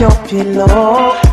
your pillow,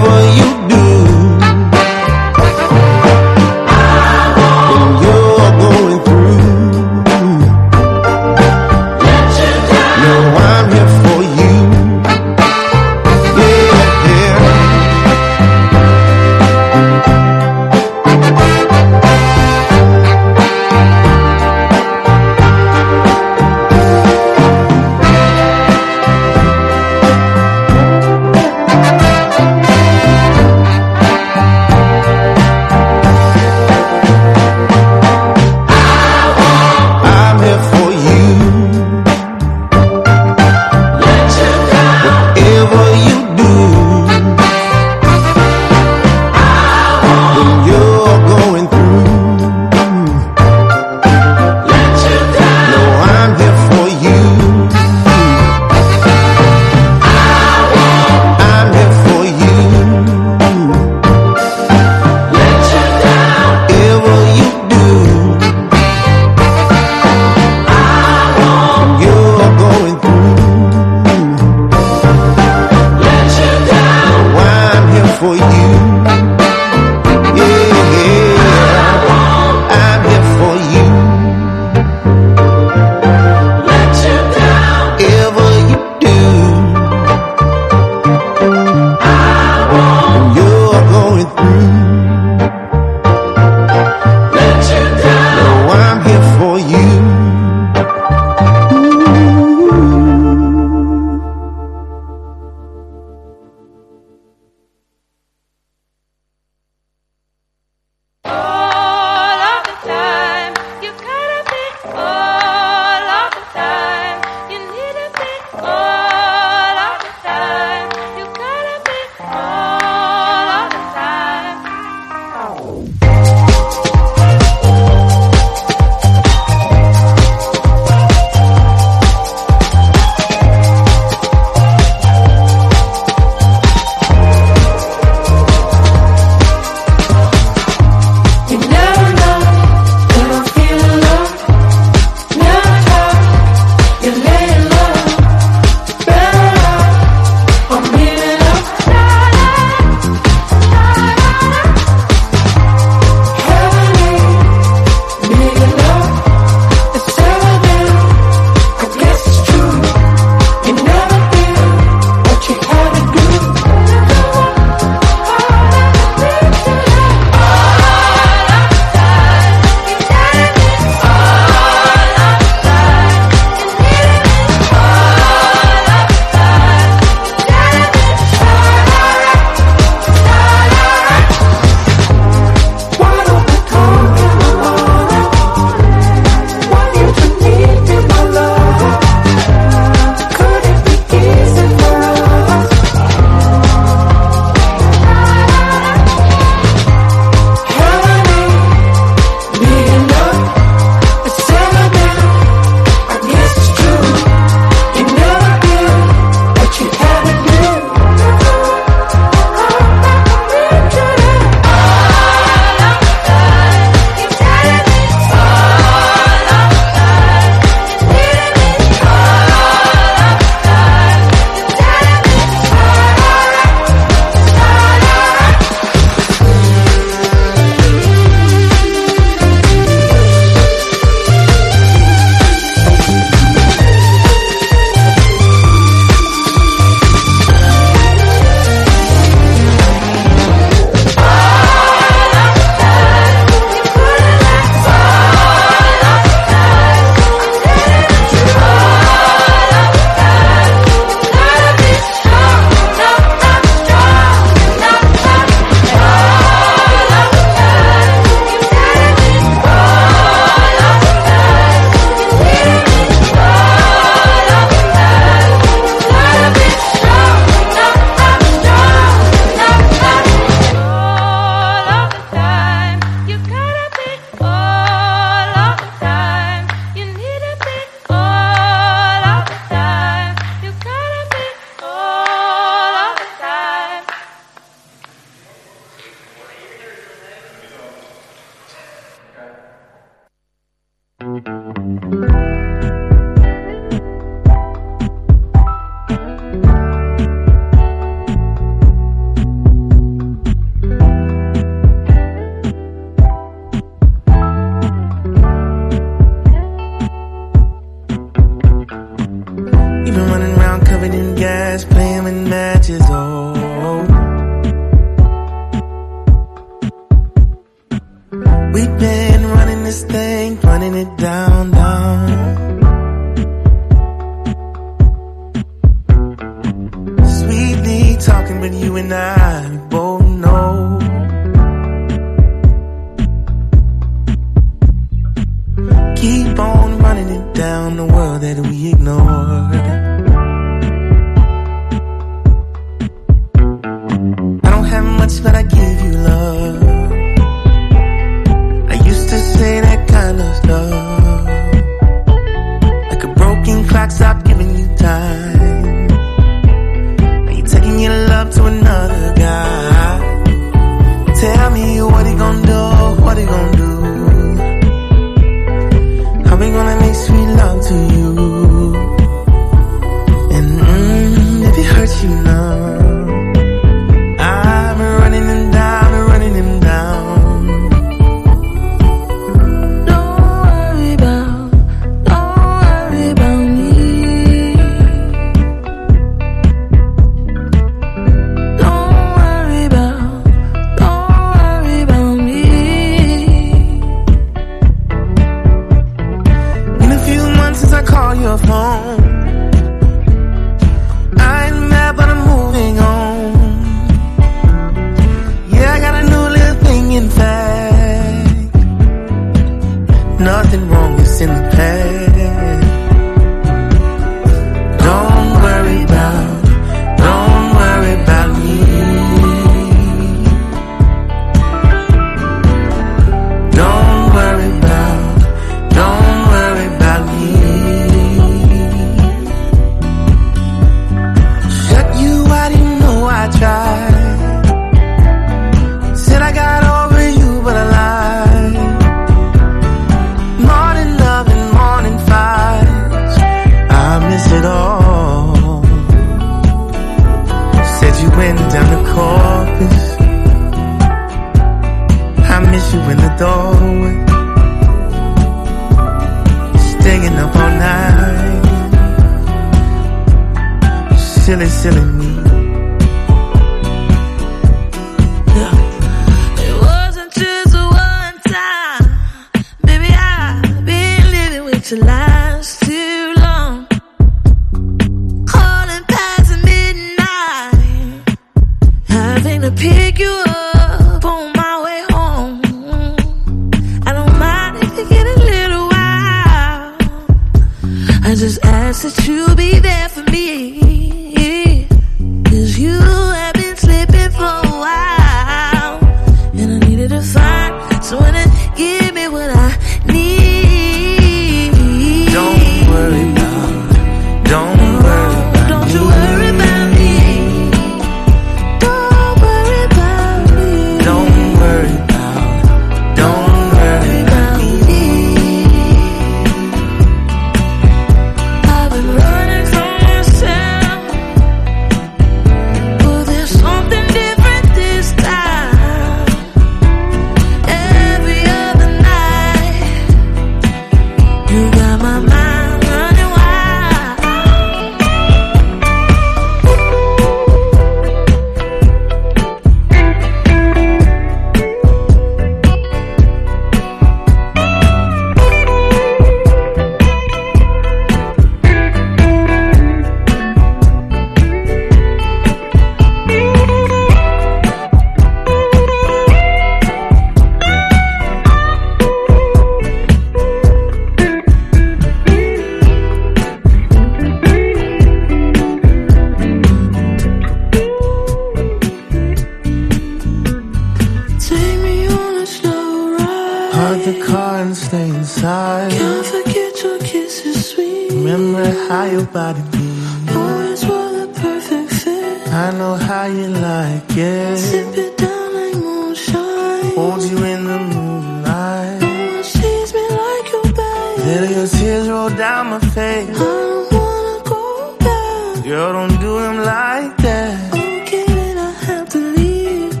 go down my face. I wanna go down. Girl, don't do him like that. Okay, then I have to leave.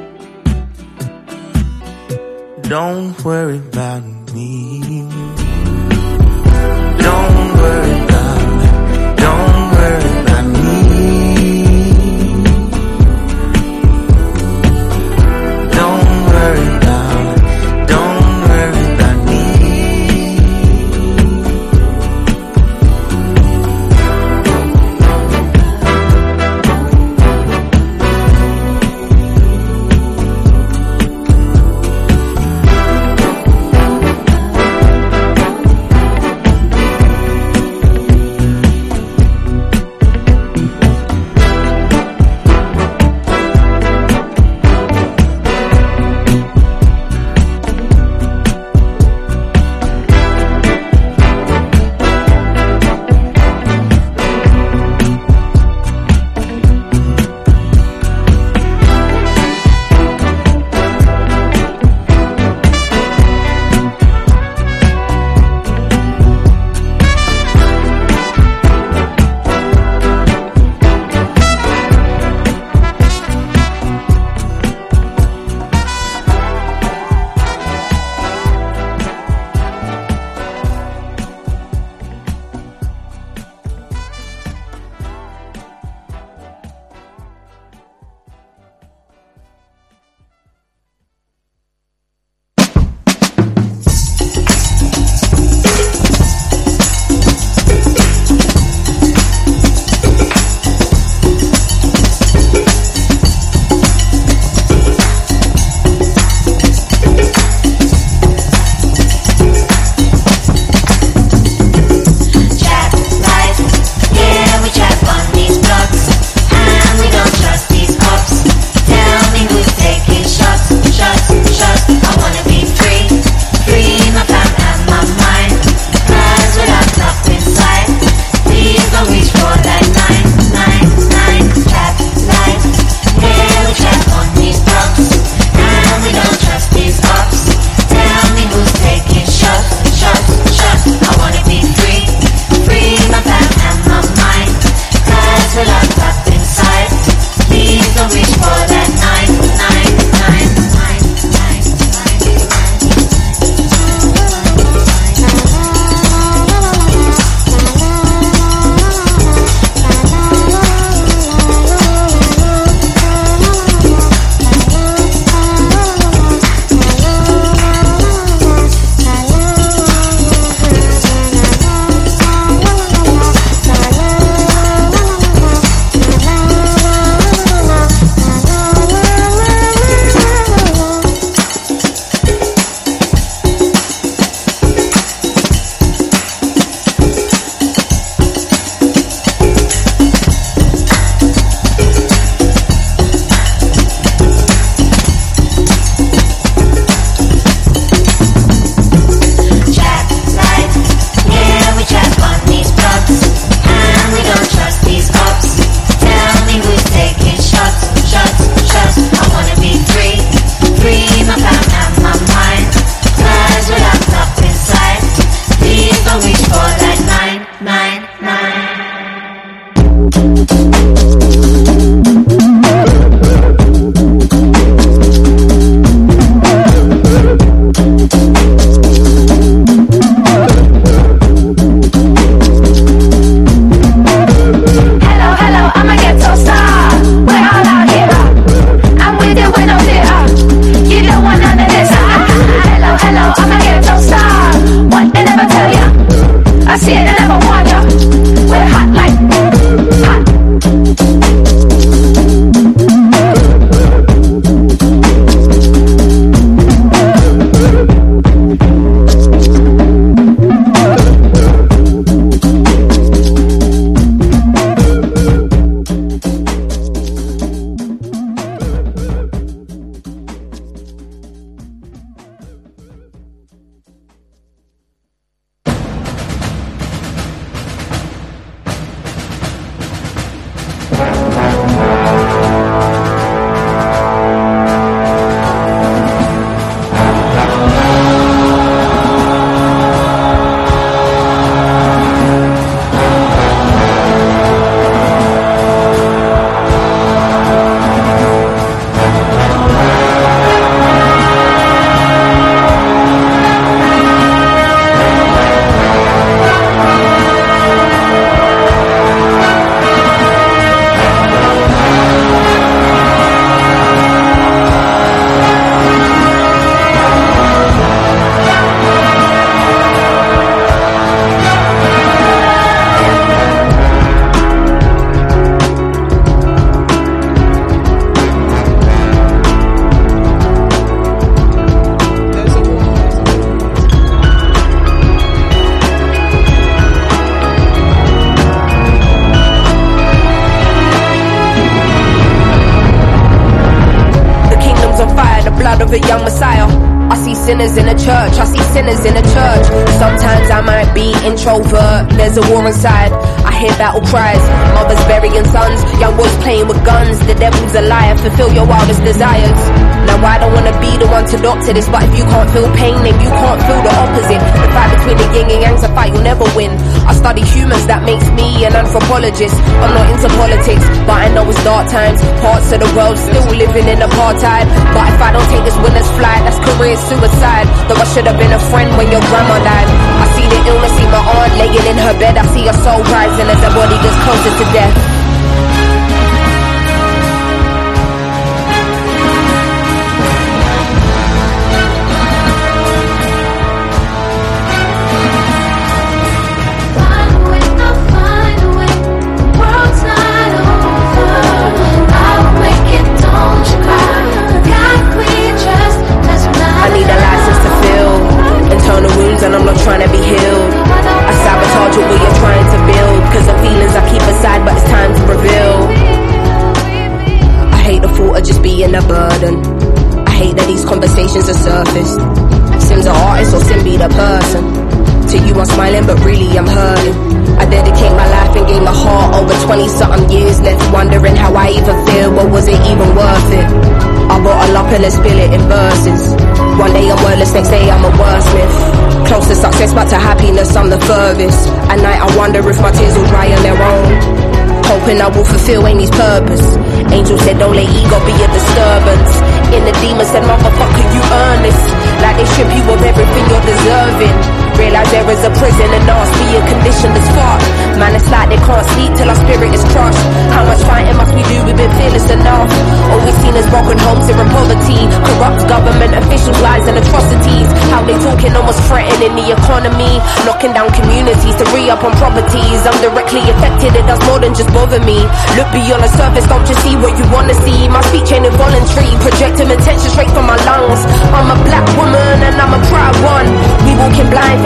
Don't worry about me. This, but if you can't feel pain, then you can't feel the opposite. The fight between the yin and yang's a fight you'll never win. I study humans, that makes me an anthropologist. I'm not into politics, but I know it's dark times. Parts of the world still living in apartheid. Dry on their own. Hoping I will fulfill Amy's purpose. Angel said, don't let ego be a disturbance. In the demon said, motherfucker, you earn this. Like they strip you of everything you're deserving. Realize there is a prison and me a condition that's fuck. Man, it's like they can't sleep till our spirit is crushed. How much fighting must we do? We've been fearless enough. All we've seen is broken homes in poverty. Corrupt government officials, lies and atrocities. How they talking almost threatening the economy. Knocking down communities to re-up on properties. I'm directly affected, it does more than just bother me. Look beyond the surface, don't just see what you wanna see. My speech ain't involuntary, projecting attention straight from my lungs. I'm a black woman and I'm a proud one. We walking blind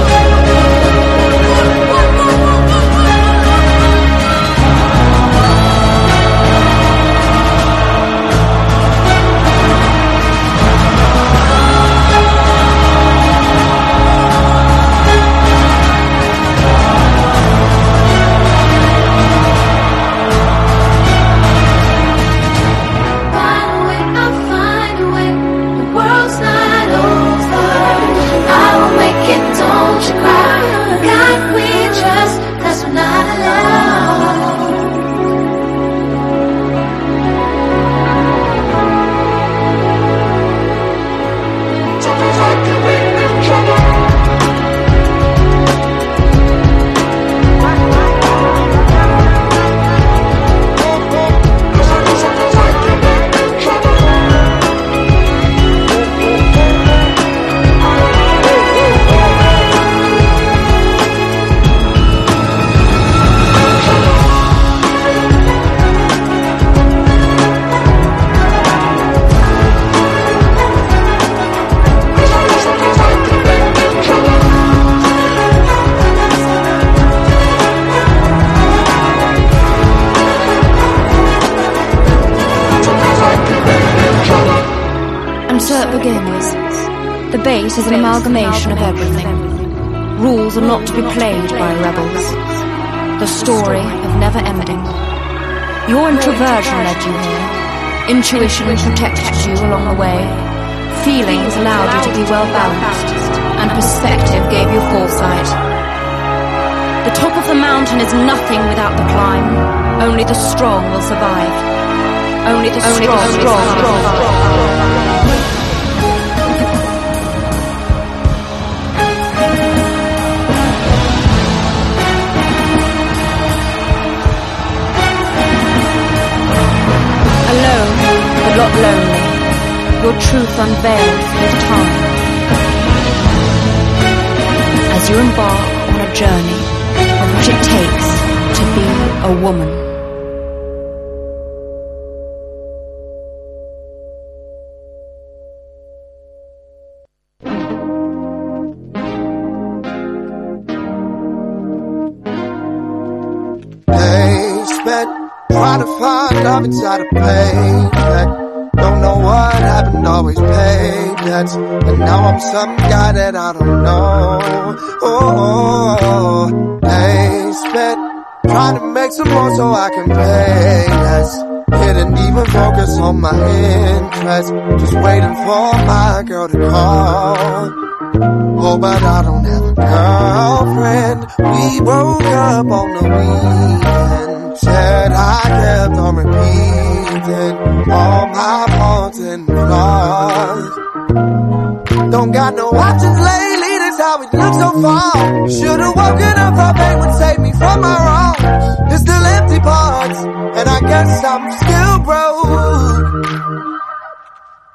Intuition protected you along the way. Feelings allowed you to be well balanced. And perspective gave you foresight. The top of the mountain is nothing without the climb. Only the strong will survive. Only the strong, Only the strong, strong, strong. got lonely. Your truth unveils with time. As you embark on a journey of what it takes to be a woman. They spent quite a fine time inside a place nights just waiting for my girl to call. Oh, but I don't have a girlfriend. We broke up on the weekend. Said I kept on repeating all my faults and flaws. Don't got no options lately. That's how it looks so far. Should've woken up. Her pain would save me from my wrongs. There's still empty parts, and I guess I'm still broke.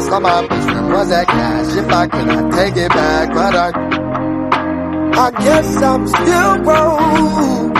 fast. All my business was that cash. If I could, I'd take it back, but I, I guess I'm still broke.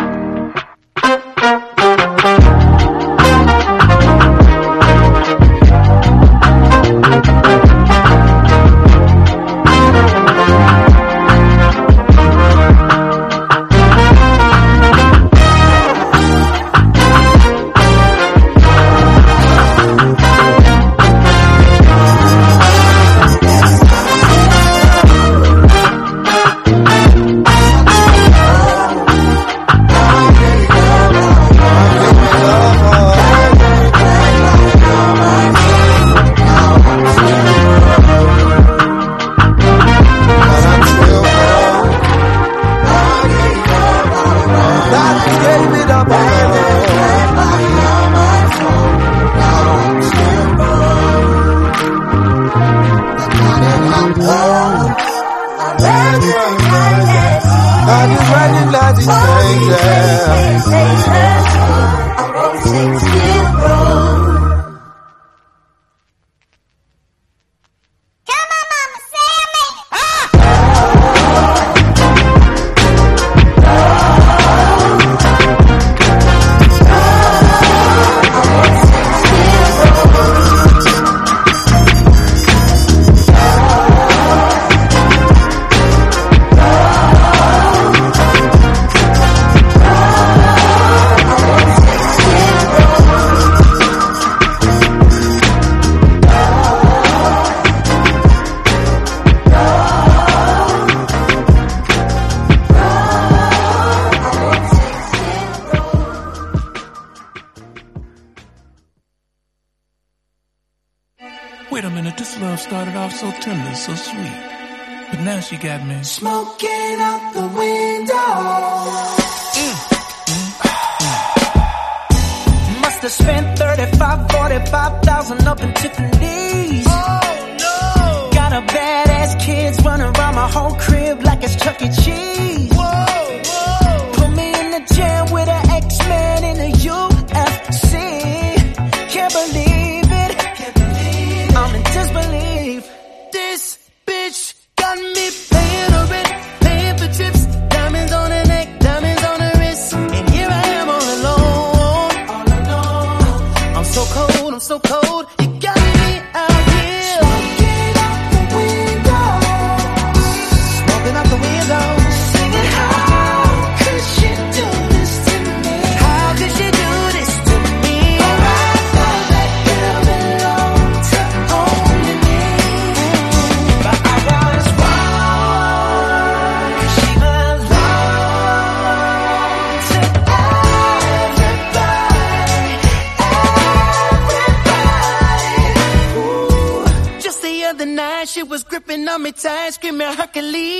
times, screaming Hercules.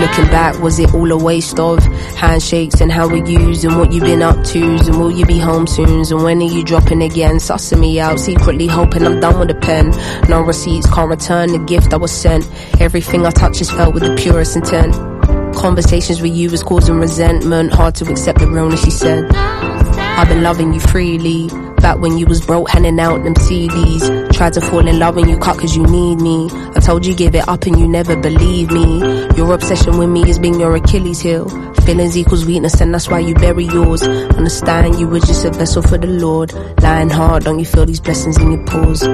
Looking back, was it all a waste of handshakes and how we used and what you've been up to? And will you be home soon? And when are you dropping again? Sussing me out, secretly hoping I'm done with the pen. No receipts, can't return the gift I was sent. Everything I touch is felt with the purest intent. Conversations with you was causing resentment. Hard to accept the realness, she said. I've been loving you freely. Back when you was broke, handing out them CDs. Tried to fall in love when you cut cause you need me. Told you give it up and you never believe me. Your obsession with me has been your Achilles heel. Feelings equals weakness and that's why you bury yours. Understand you were just a vessel for the Lord. Lying hard, don't you feel these blessings in your pores?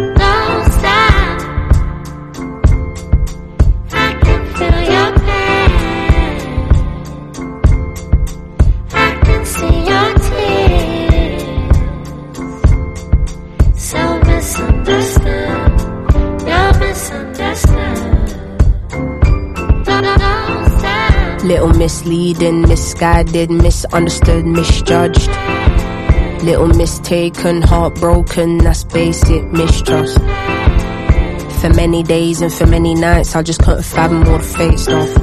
Misleading, misguided, misunderstood, misjudged. Little mistaken, heartbroken, that's basic mistrust. For many days and for many nights, I just couldn't fathom all the fake stuff.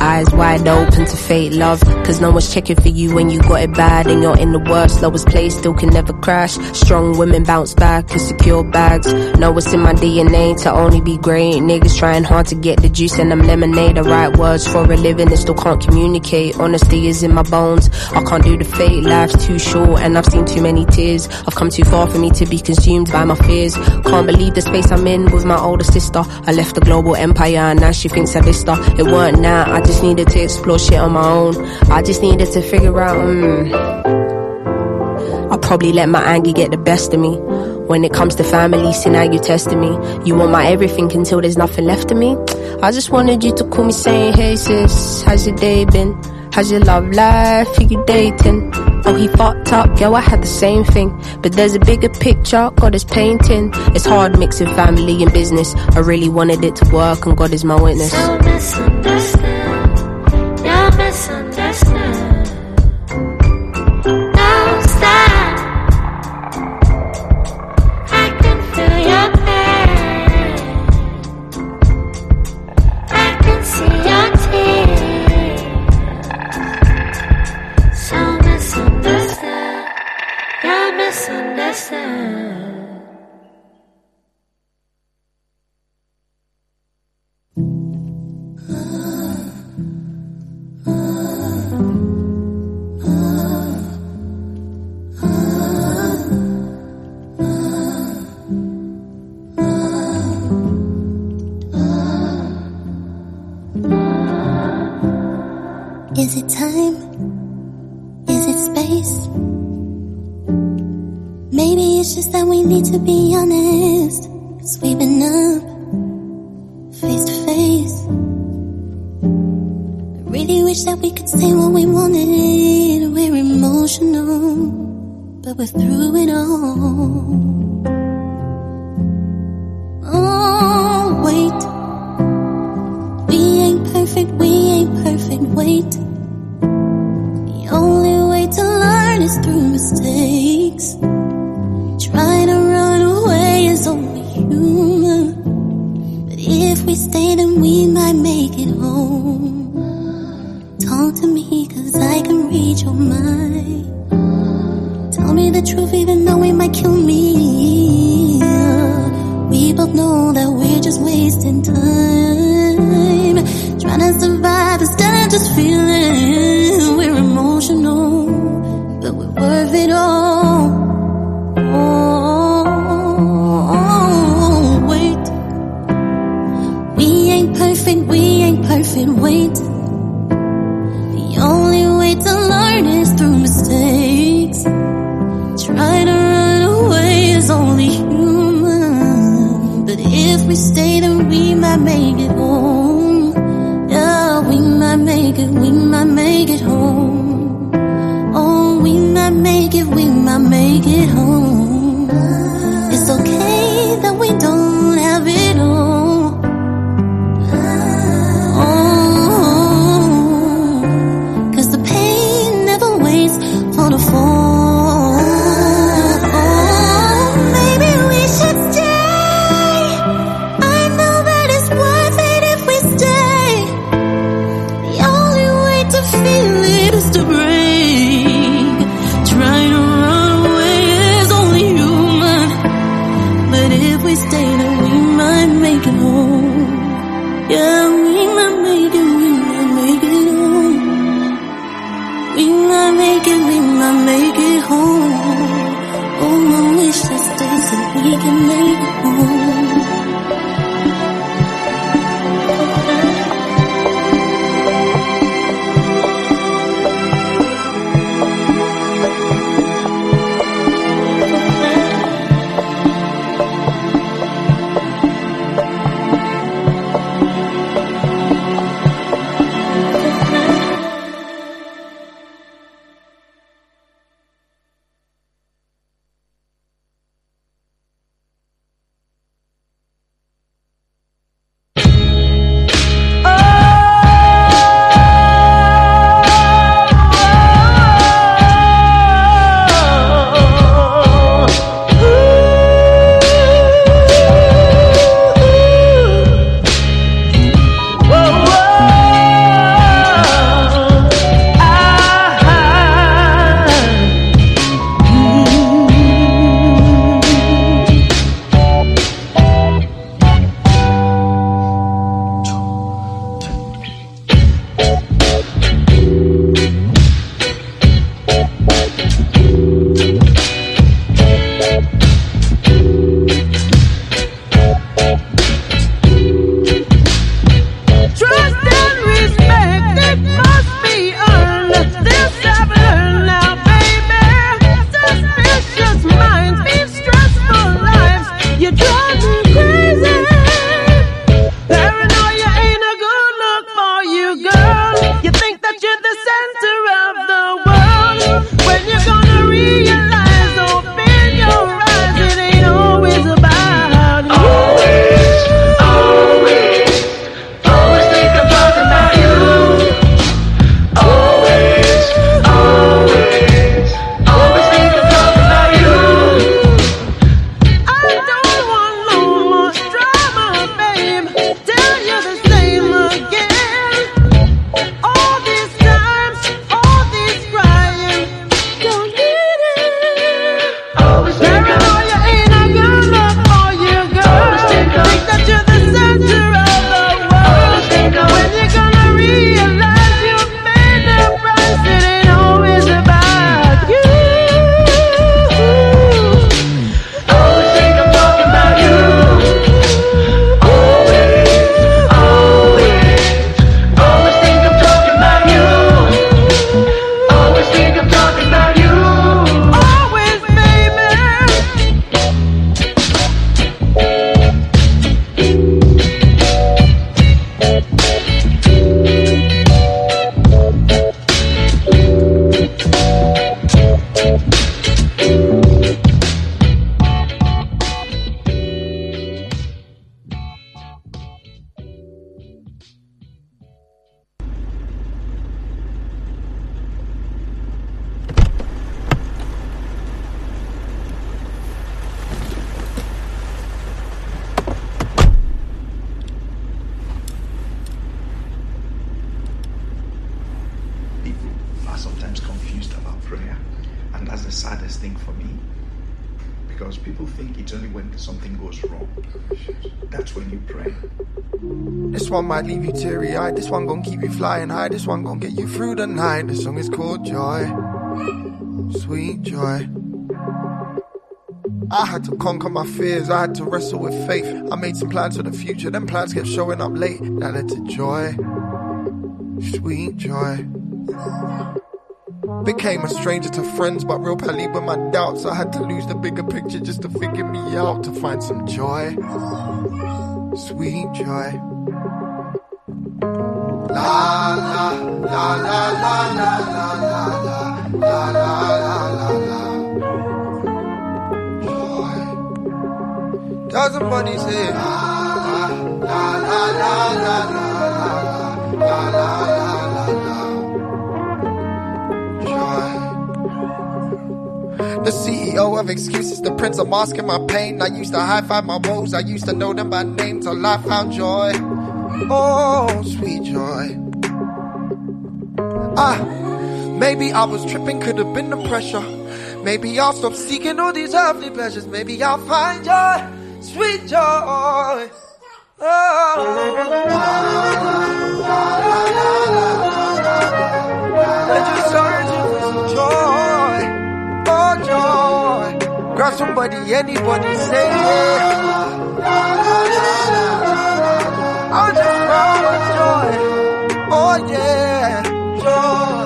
Eyes wide open to fate, love. Cause no one's checking for you when you got it bad and you're in the worst, lowest place, still can never crash. Strong women bounce back secure bags. Know it's in my DNA to only be great. Niggas trying hard to get the juice and them lemonade. The right words for a living and still can't communicate. Honesty is in my bones. I can't do the fate, life's too short and I've seen too many tears. I've come too far for me to be consumed by my fears. Can't believe the space I'm in with my older sister. I left the global empire and now she thinks I her. It weren't now, I just needed to explore shit on my own. I just needed to figure out, mm, I probably let my anger get the best of me. When it comes to family, see now you're testing me. You want my everything until there's nothing left of me. I just wanted you to call me saying, hey sis, how's your day been? How's your love life? Who you dating? Oh, he fucked up, yo, I had the same thing. But there's a bigger picture, God is painting. It's hard mixing family and business. I really wanted it to work, and God is my witness. home. Oh, my wish I stay so we can make it home. High. This one gon' get you through the night. This song is called Joy. Sweet joy. I had to conquer my fears. I had to wrestle with faith. I made some plans for the future. Them plans kept showing up late. That led to joy. Sweet joy. Became a stranger to friends, but real pally with my doubts. I had to lose the bigger picture just to figure me out, to find some joy. Sweet joy. La la la la la la la la la la la The CEO of excuses, the prince of masking my pain. I used to high five my woes, I used to know them by name till I found joy. Oh, sweet joy. Ah, maybe I was tripping, could have been the pressure. Maybe I'll stop seeking all these earthly pleasures. Maybe I'll find joy, sweet joy. Oh, let your searching joy. Oh, joy. Grab somebody, anybody, say yeah. I'll just with joy. Oh, yeah. Joy.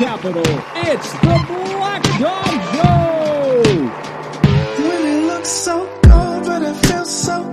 Capitol, it's the Black Dog Show! When it looks so cold, but it feels so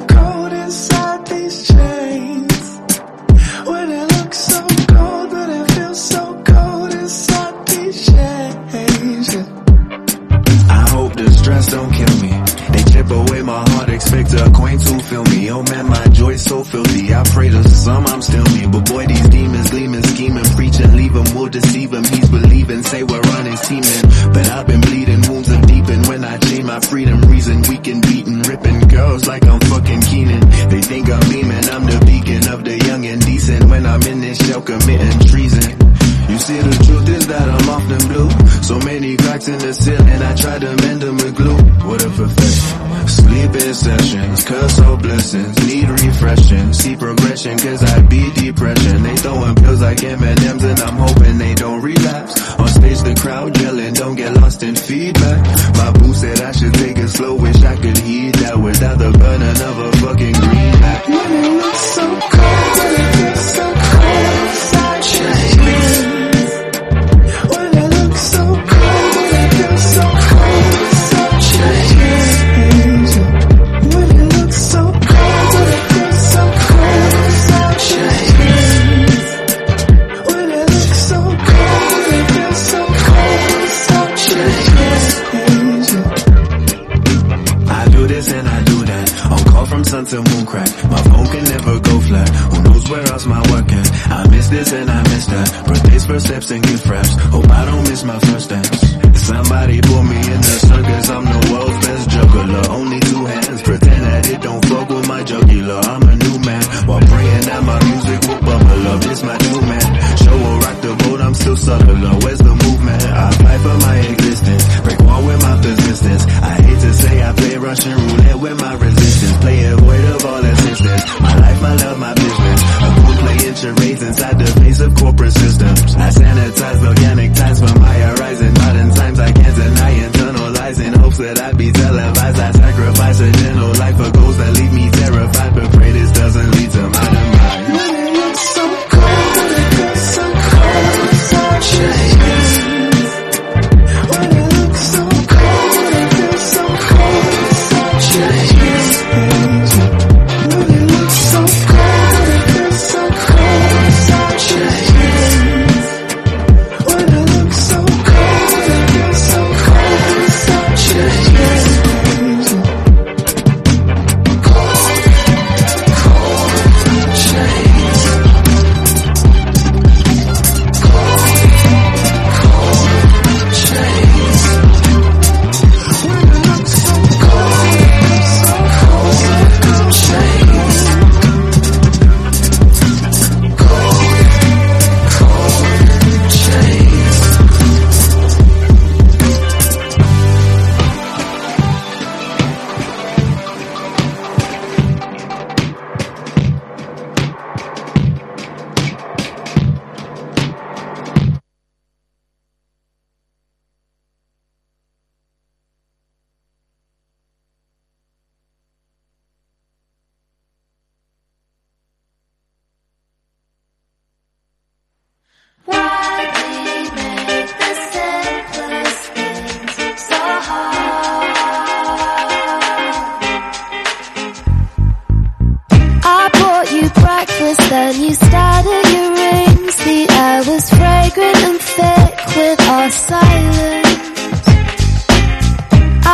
without silence.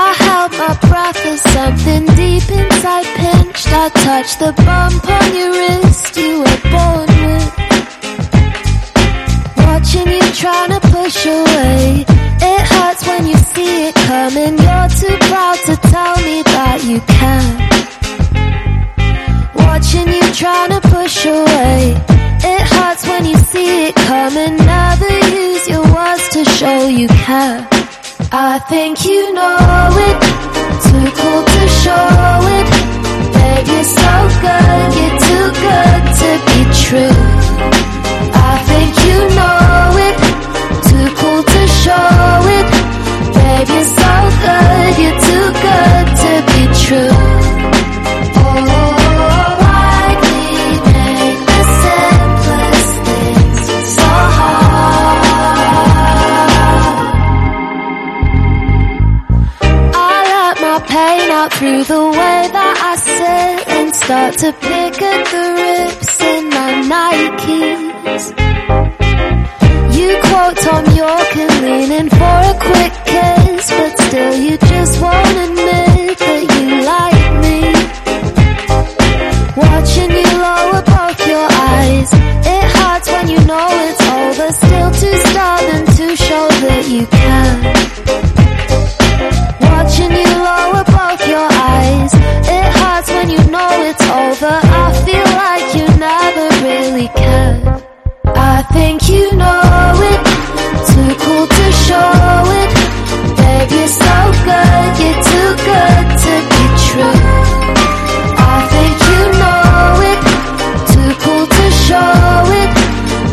I held my breath as something deep inside pinched. I touched the bump on your think you know. through the way that I sit and start to pick at the rips in my Nikes. You quote Thom Yorke and lean in for a quick But I feel like you never really cared I think you know it. Too cool to show it. Babe, you're so good. You're too good to be true. I think you know it. Too cool to show it.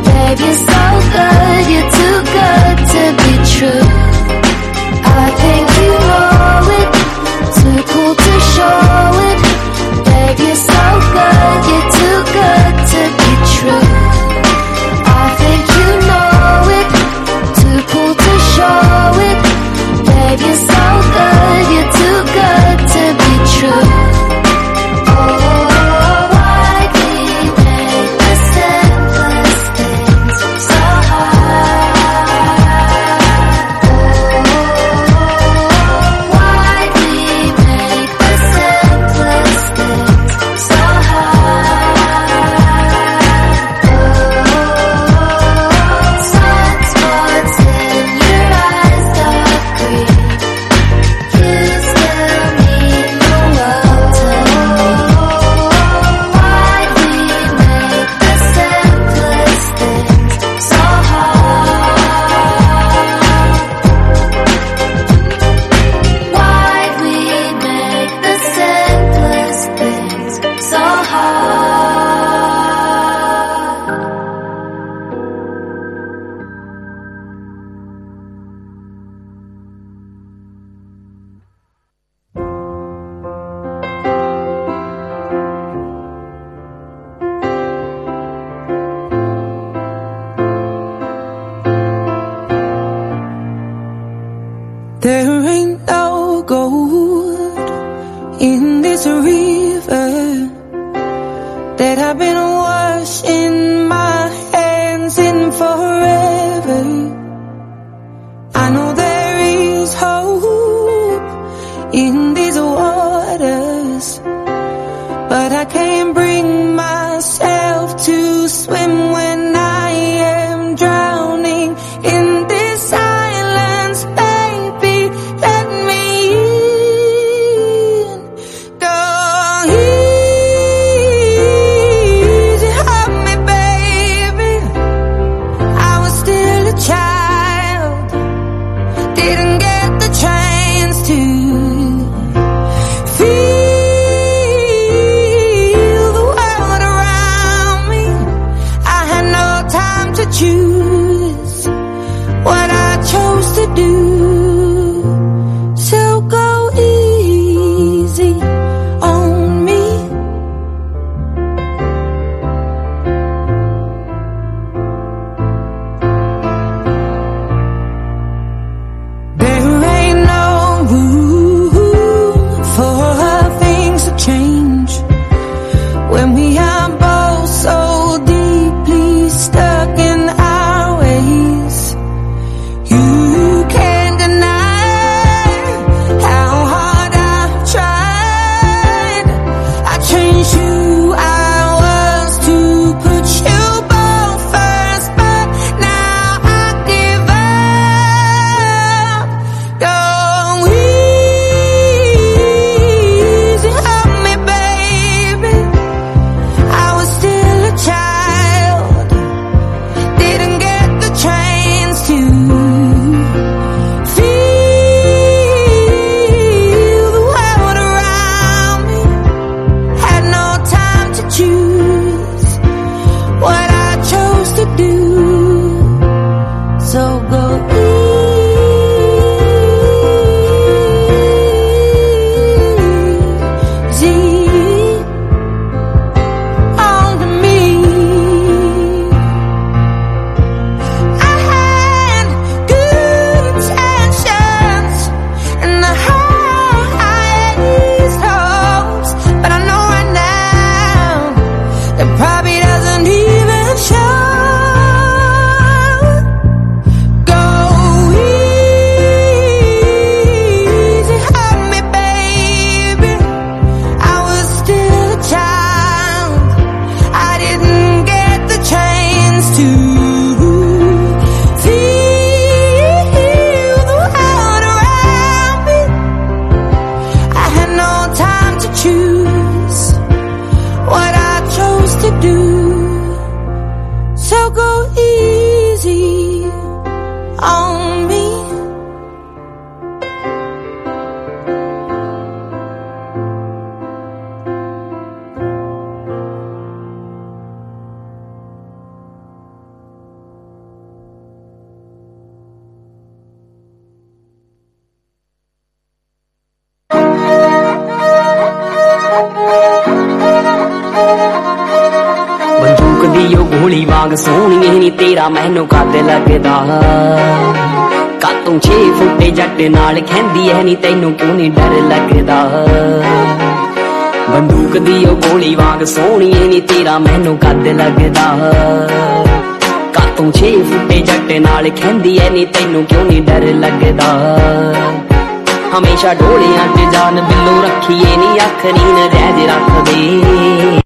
Babe, you're so good. You're too good to be true. I think you know it. Too cool to show it. Babe, you're so You're so good, you're too good to be true. Oh. ਗੋਲੀ ਵਾਂਗ ਸੋਹਣੀਏ ਨੀ, ਤੇਰਾ ਮੈਨੂੰ ਕੱਦ ਲੱਗਦਾ। ਕਾਤੋਂ 6 ਫੁੱਟੇ ਜੱਟ ਨਾਲ ਖੈਂਦੀ ਐ ਨਹੀਂ ਤੈਨੂੰ ਕਿਉਂ ਨਹੀਂ ਡਰ ਲੱਗਦਾ? ਬੰਦੂਕ ਦੀ ਉਹ ਗੋਲੀ ਵਾਂਗ ਸੋਹਣੀਏ ਨਹੀਂ ਤੇਰਾ ਮੈਨੂੰ ਕੱਦ ਲੱਗਦਾ। ਕਾਤੋਂ 6 ਫੁੱਟੇ ਜੱਟ ਨਾਲ ਖੈਂਦੀ ਐ ਨੀ, ਤੈਨੂੰ ਕਿਉਂ ਨੀ ਡਰ ਲੱਗਦਾ? ਹਮੇਸ਼ਾ ਢੋਲਿਆਂ 'ਚ ਜਾਨ ਬਿੱਲੋ ਰੱਖੀਏ ਨੀ, ਅੱਖ ਨੀਨ ਰਹਿਜ ਰੱਖਦੇ।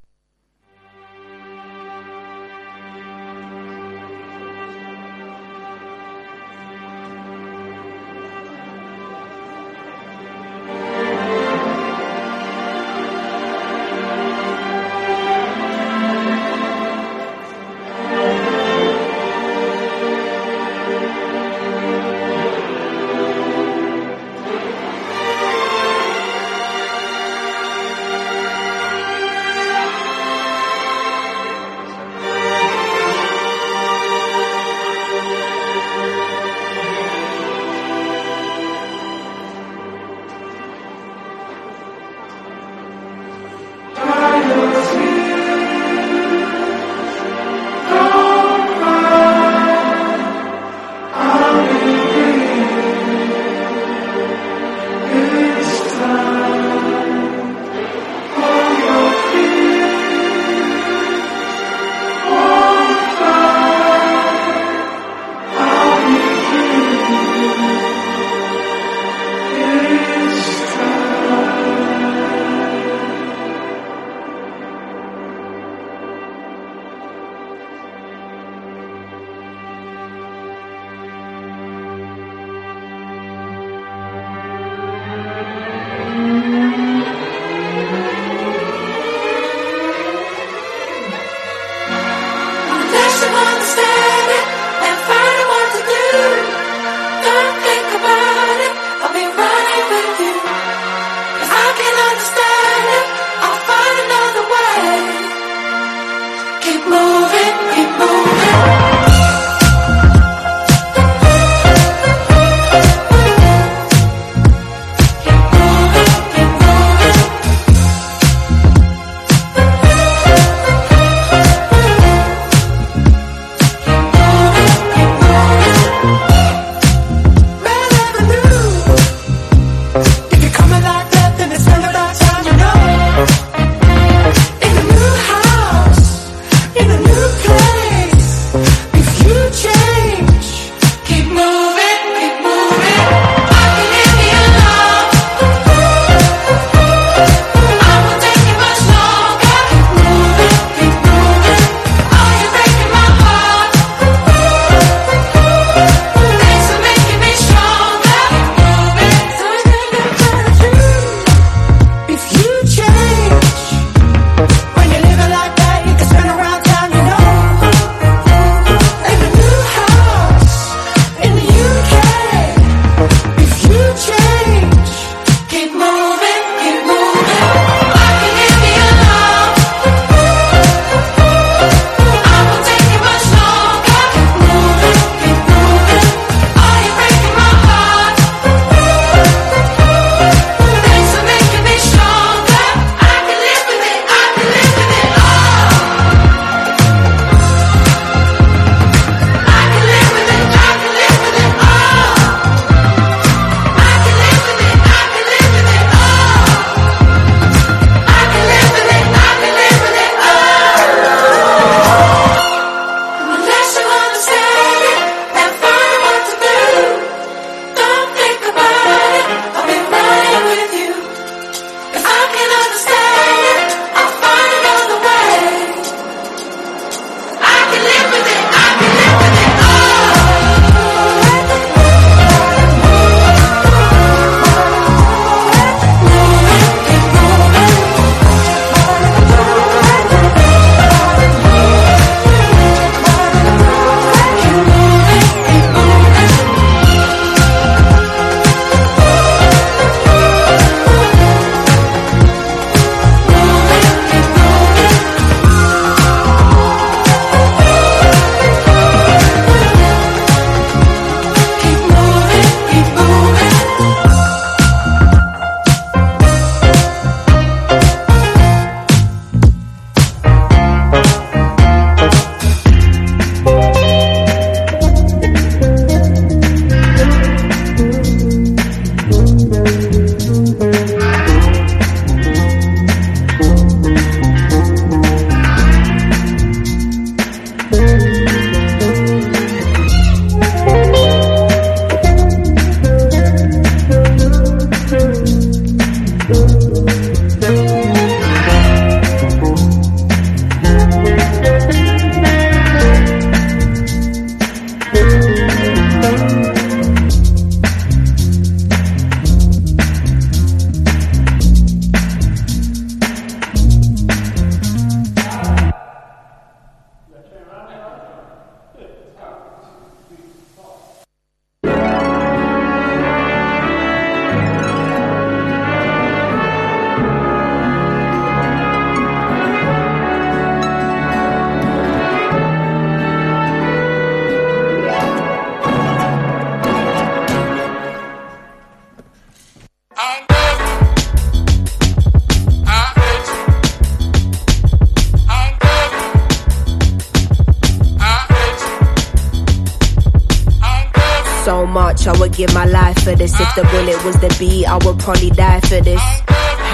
Was the beat, I would probably die for this.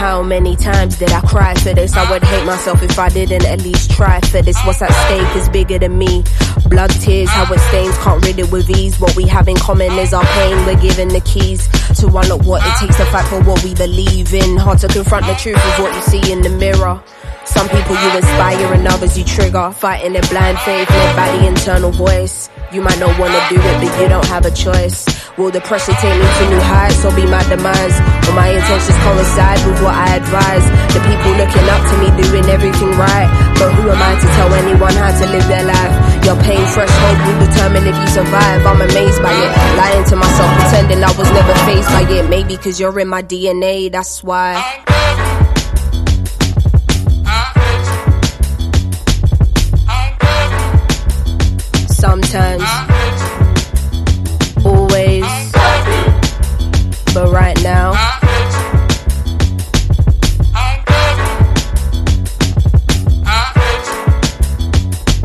How many times did I cry for this? I would hate myself if I didn't at least try for this. What's at stake is bigger than me. Blood, tears, how it stains, can't rid it with ease. What we have in common is our pain. We're given the keys to unlock what it takes to fight for what we believe in. Hard to confront the truth of what you see in the mirror. Some people you inspire and others you trigger. Fighting in blind faith led by the internal voice. You might not wanna do it, but you don't have a choice. Will the pressure take me to new heights or be my demise? Will my intentions coincide with what I advise? The people looking up to me doing everything right. But who am I to tell anyone how to live their life? Your pain, fresh hope will determine if you survive. I'm amazed by it. Lying to myself, pretending I was never faced by it. Maybe cause you're in my DNA, that's why.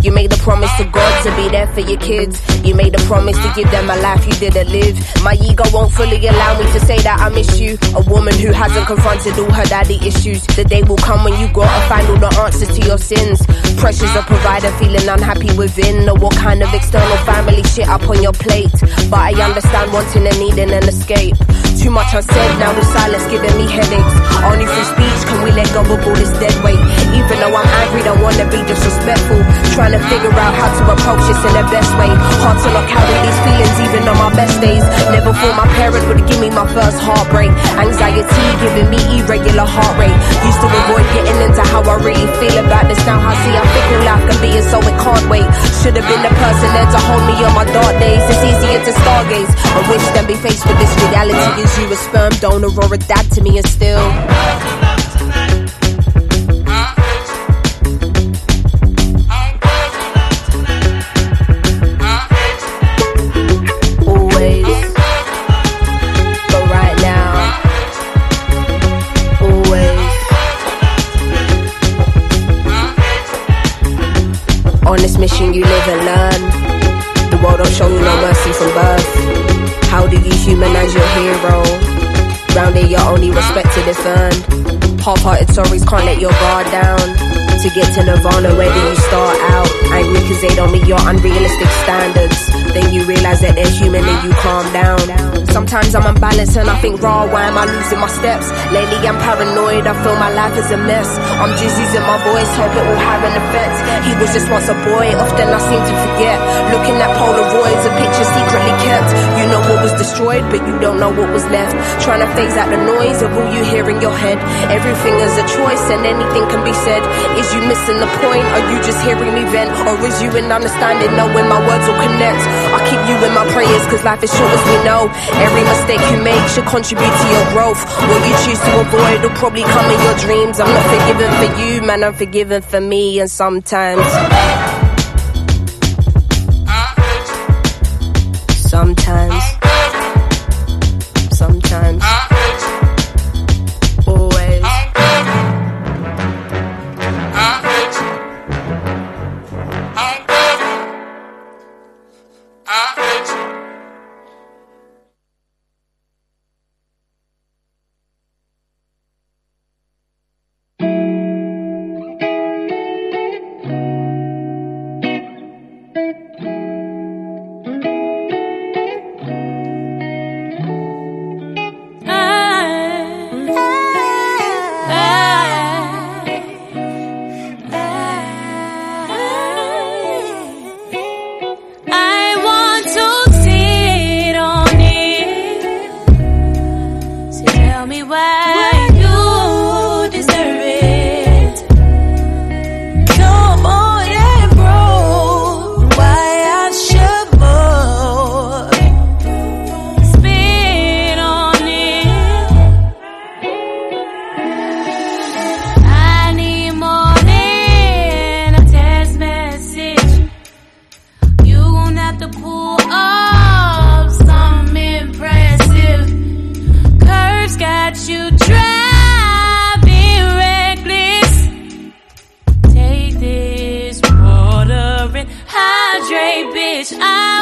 You made a promise to God to be there for your kids. You made a promise to give them a life you didn't live. My ego won't fully allow me to say that I miss you. A woman who hasn't confronted all her daddy issues. The day will come when you gotta find all the answers to your sins. Pressures of provider, feeling unhappy within. Or what kind of external family shit up on your plate. But I understand wanting and needing an escape. Too much unsaid, now the silence giving me headaches. Only through speech can we let go of all this dead weight. Even though I'm angry, don't wanna be disrespectful. Trying to figure out how to approach this in the best way. Hard to not carry these feelings even on my best days. Never thought my parents would give me my first heartbreak. Anxiety giving me irregular heart rate. Used to avoid getting into how I really feel about this. Now I see how fickle life can be and so it can't wait. Should have been the person there to hold me on my dark days. It's easier to stargaze. I wish than be faced with this reality. You a sperm donor or a dad to me and still. Always, but right now, always. On this mission, you live and learn. The world don't show you no mercy from birth. How do you humanize your hero? Round here, you're only respected if earned. Half-hearted stories can't let your guard down. To get to Nirvana, where do you start out? Angry cause they don't meet your unrealistic standards. Then you realize that they're human and you calm down. Sometimes I'm unbalanced and I think, raw, why am I losing my steps? Lately I'm paranoid, I feel my life is a mess. I'm just using my voice, hope it will have an effect. He was just once a boy, often I seem to forget. Looking at Polaroids, a picture secretly kept. You know what was destroyed, but you don't know what was left. Trying to phase out the noise of all you hear in your head. Everything is a choice and anything can be said. Is you missing the point? Are you just hearing me vent? Or is you in understanding, knowing my words will connect? I keep you in my prayers, cause life is short as we know. Every mistake you make should contribute to your growth. What you choose to avoid will probably come in your dreams. I'm not forgiven for you, man, I'm forgiven for me, and sometimes. Sometimes. Bitch. I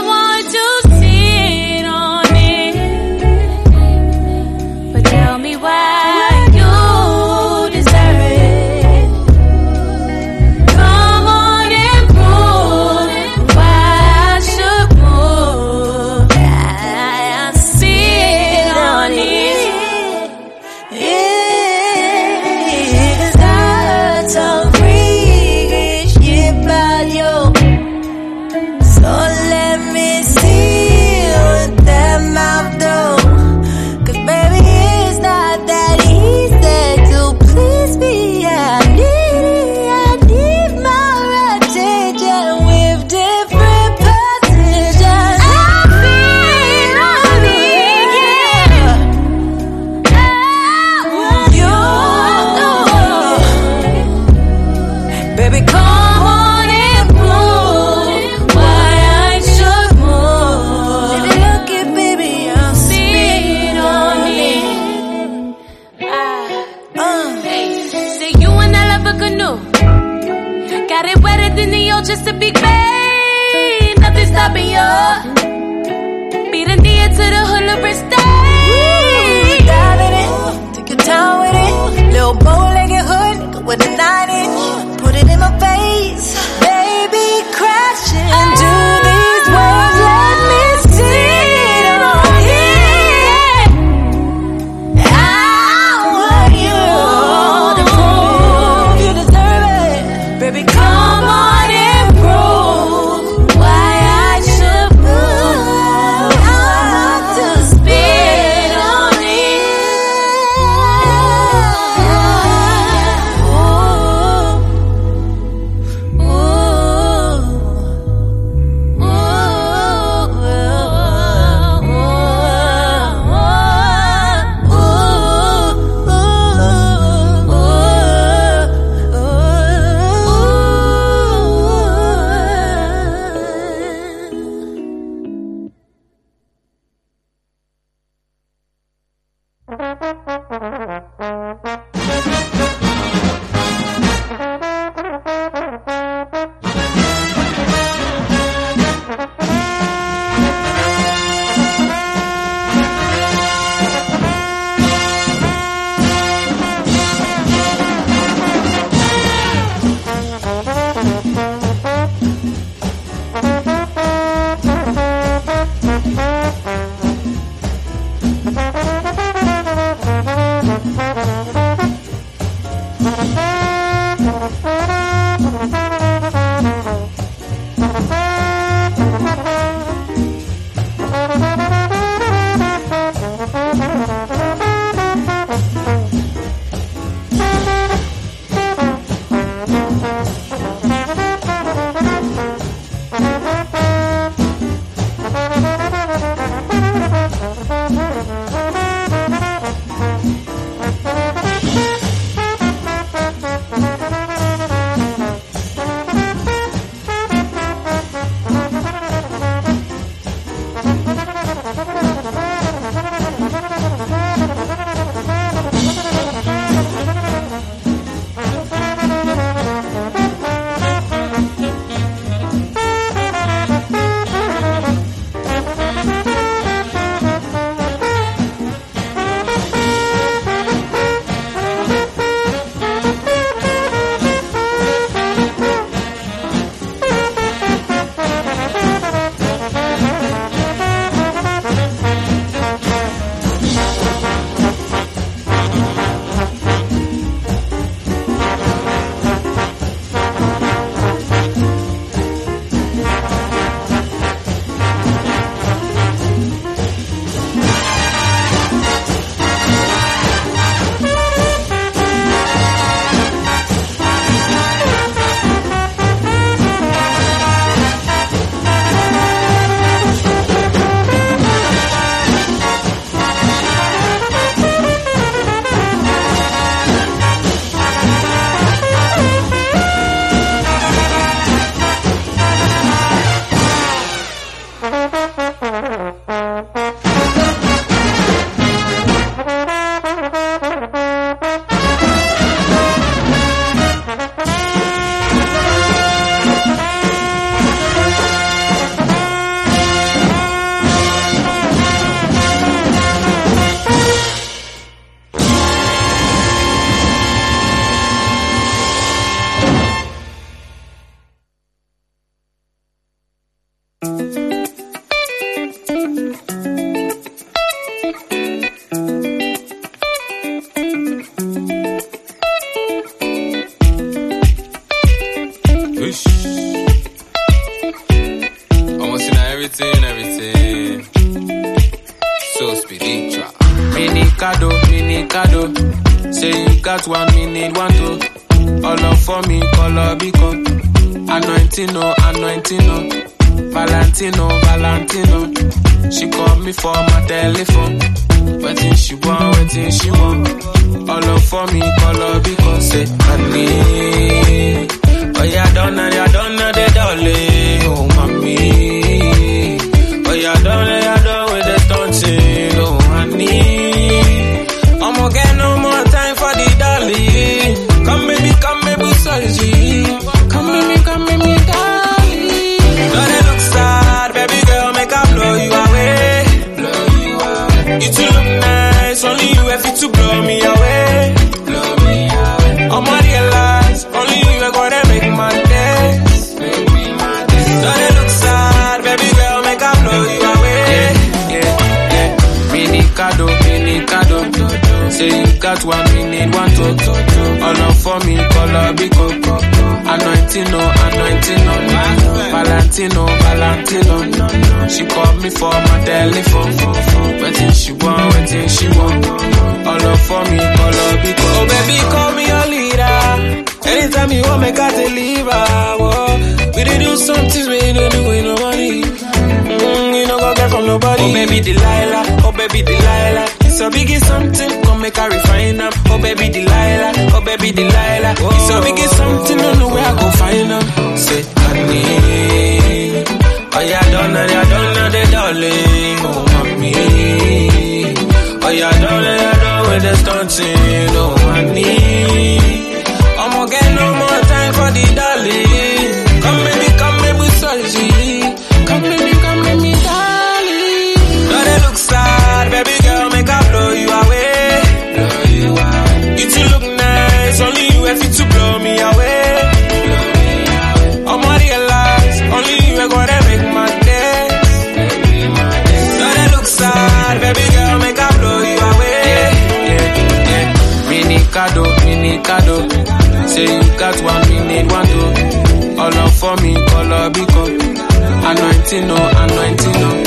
Valentino, Anointino,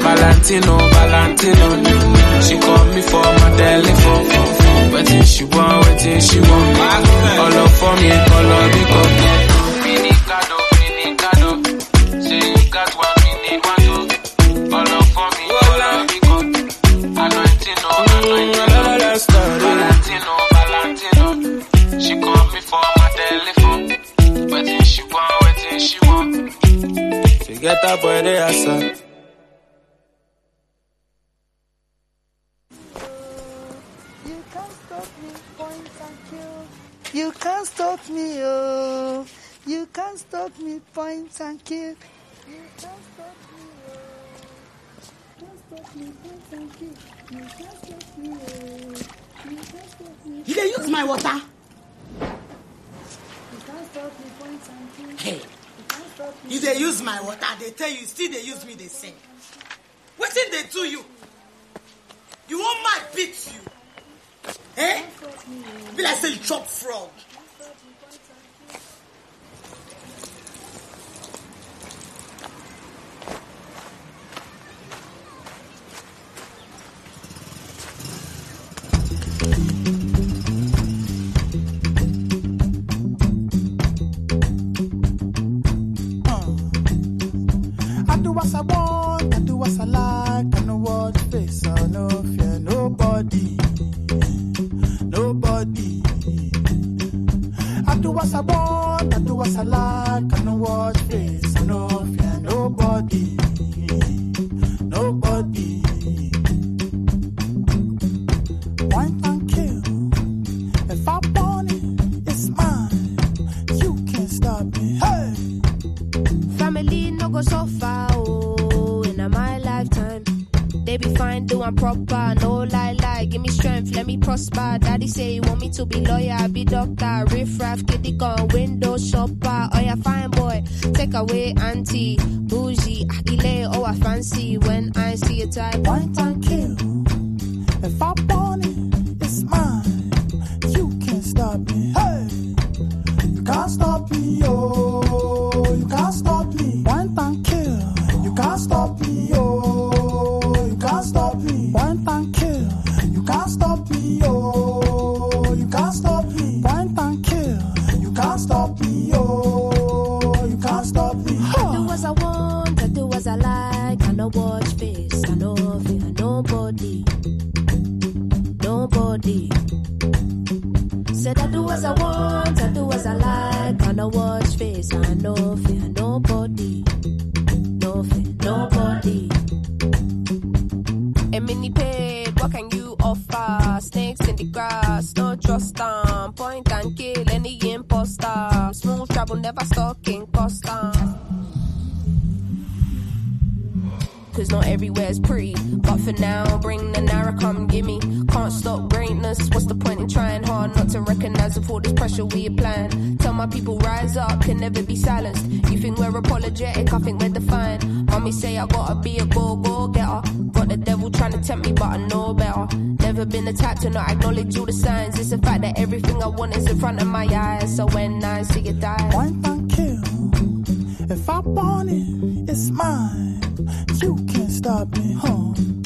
Valentino, Valentino. She called me for my telephone. Waiting she want, waiting she want. All up for me, all up because. bicicleta puede hacer. You can't stop me, point and kill. You can't stop me, oh. You can't stop me, point and kill. You can't stop me, oh. Can't stop me, point and kill. You can't stop me, oh. You can't stop me. Did they oh. use my water? You can't stop me, point and kill. Hey. you they use my water they tell you still they use me dey What did they do you? You wan mad beat you? Eh? Be like say you chop frog. inward face, I no fear nobody, nobody. I do what I want, I do what I like, I know what. proper, no lie lie. Give me strength, let me prosper. Daddy say he want me to be lawyer, I be doctor. Riff raff, kitty gun, window shopper. Oh yeah, fine boy, take away auntie, bougie, akile. Oh I fancy when I see a type. One time kill, if I want it, it's mine. You can't stop me. Hey, you can't stop me, oh, you can't stop me. One time kill, you can't stop me kill, you can't stop me, oh, you can't stop me. Point and kill, you can't stop me, oh, you can't stop me. I do as I want, I do as I like. I no watch face, I no fear nobody, nobody. Said I do as I want, I do as I like. I no watch face, I no fear no trust Point and kill any imposter. Smooth travel, never stalking Costa. Cause not everywhere's pretty. But for now, bring the narrow, come gimme. Can't stop greatness. What's the point in trying hard not to recognize of all this pressure we applying? Tell my people, rise up, can never be silenced. You think we're apologetic, I think we're defiant. Mommy say I gotta be a go go getter. Got the devil trying to tempt me, but I know better. Never been the type to not acknowledge all the signs. It's the fact that everything I want is in front of my eyes. So when I see it die, Point and kill. If I want it, it's mine. You can't stop me, huh?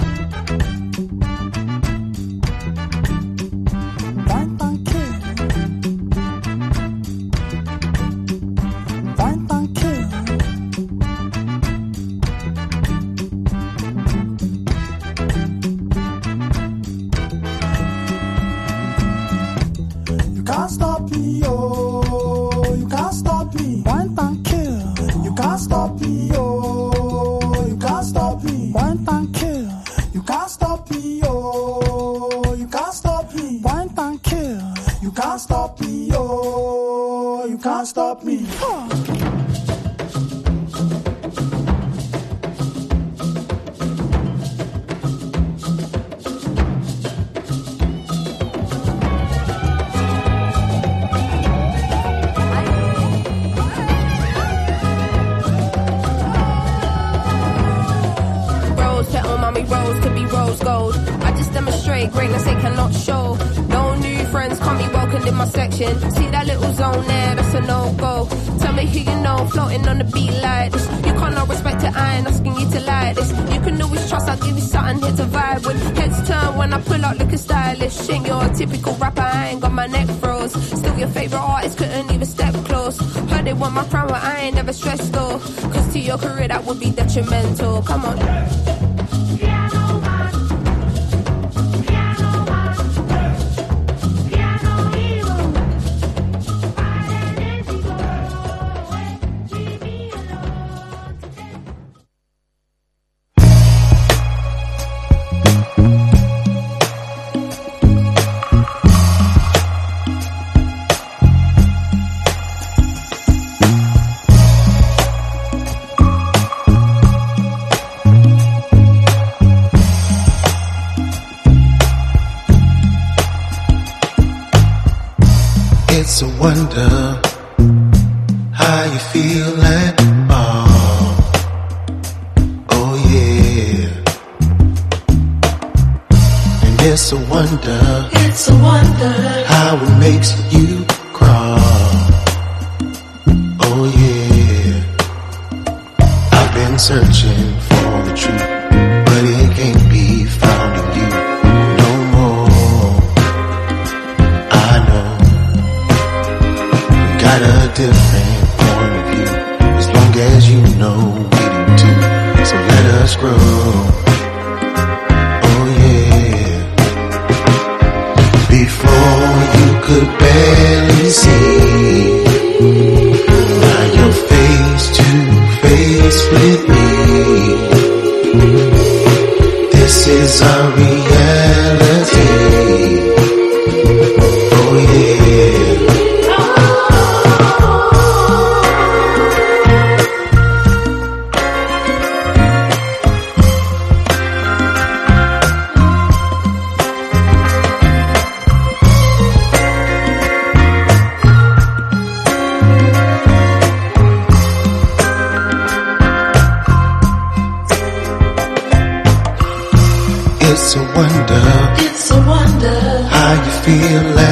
Feel at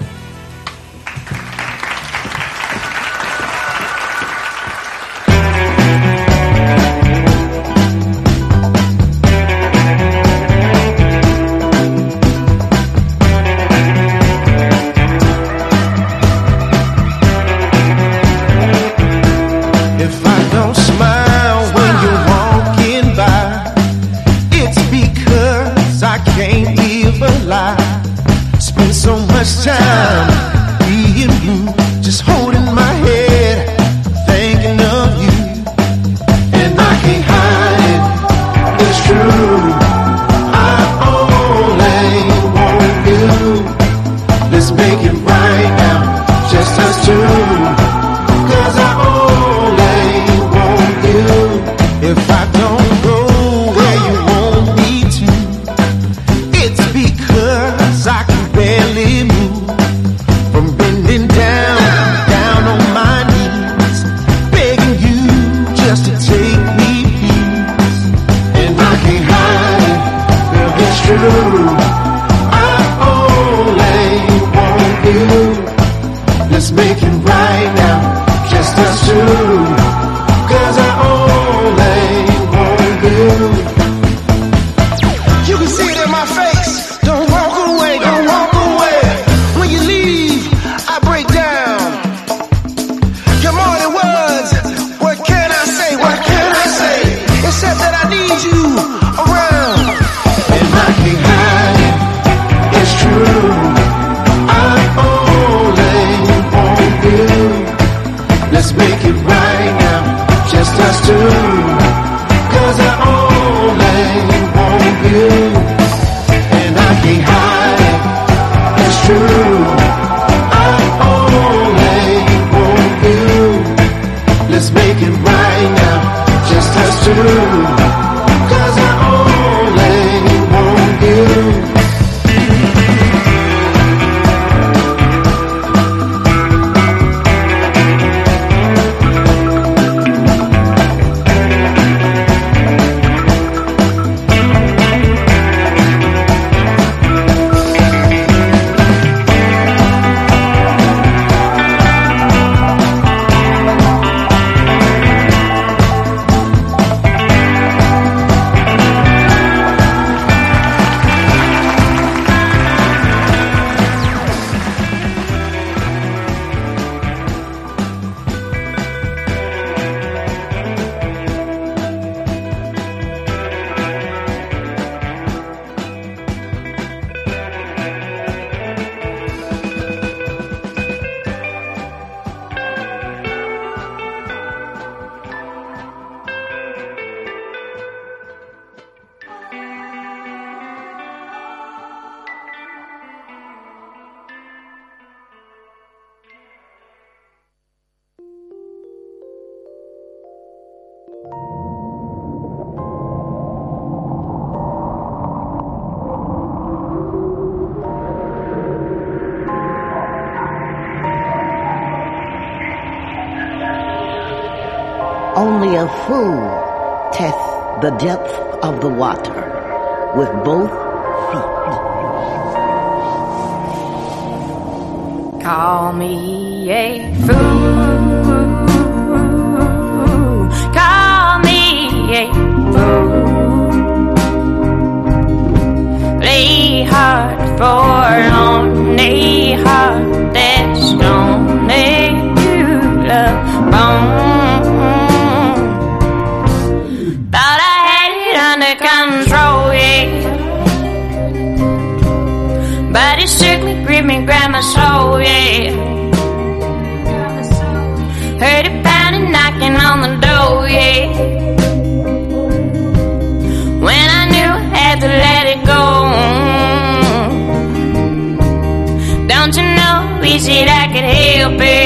feel big.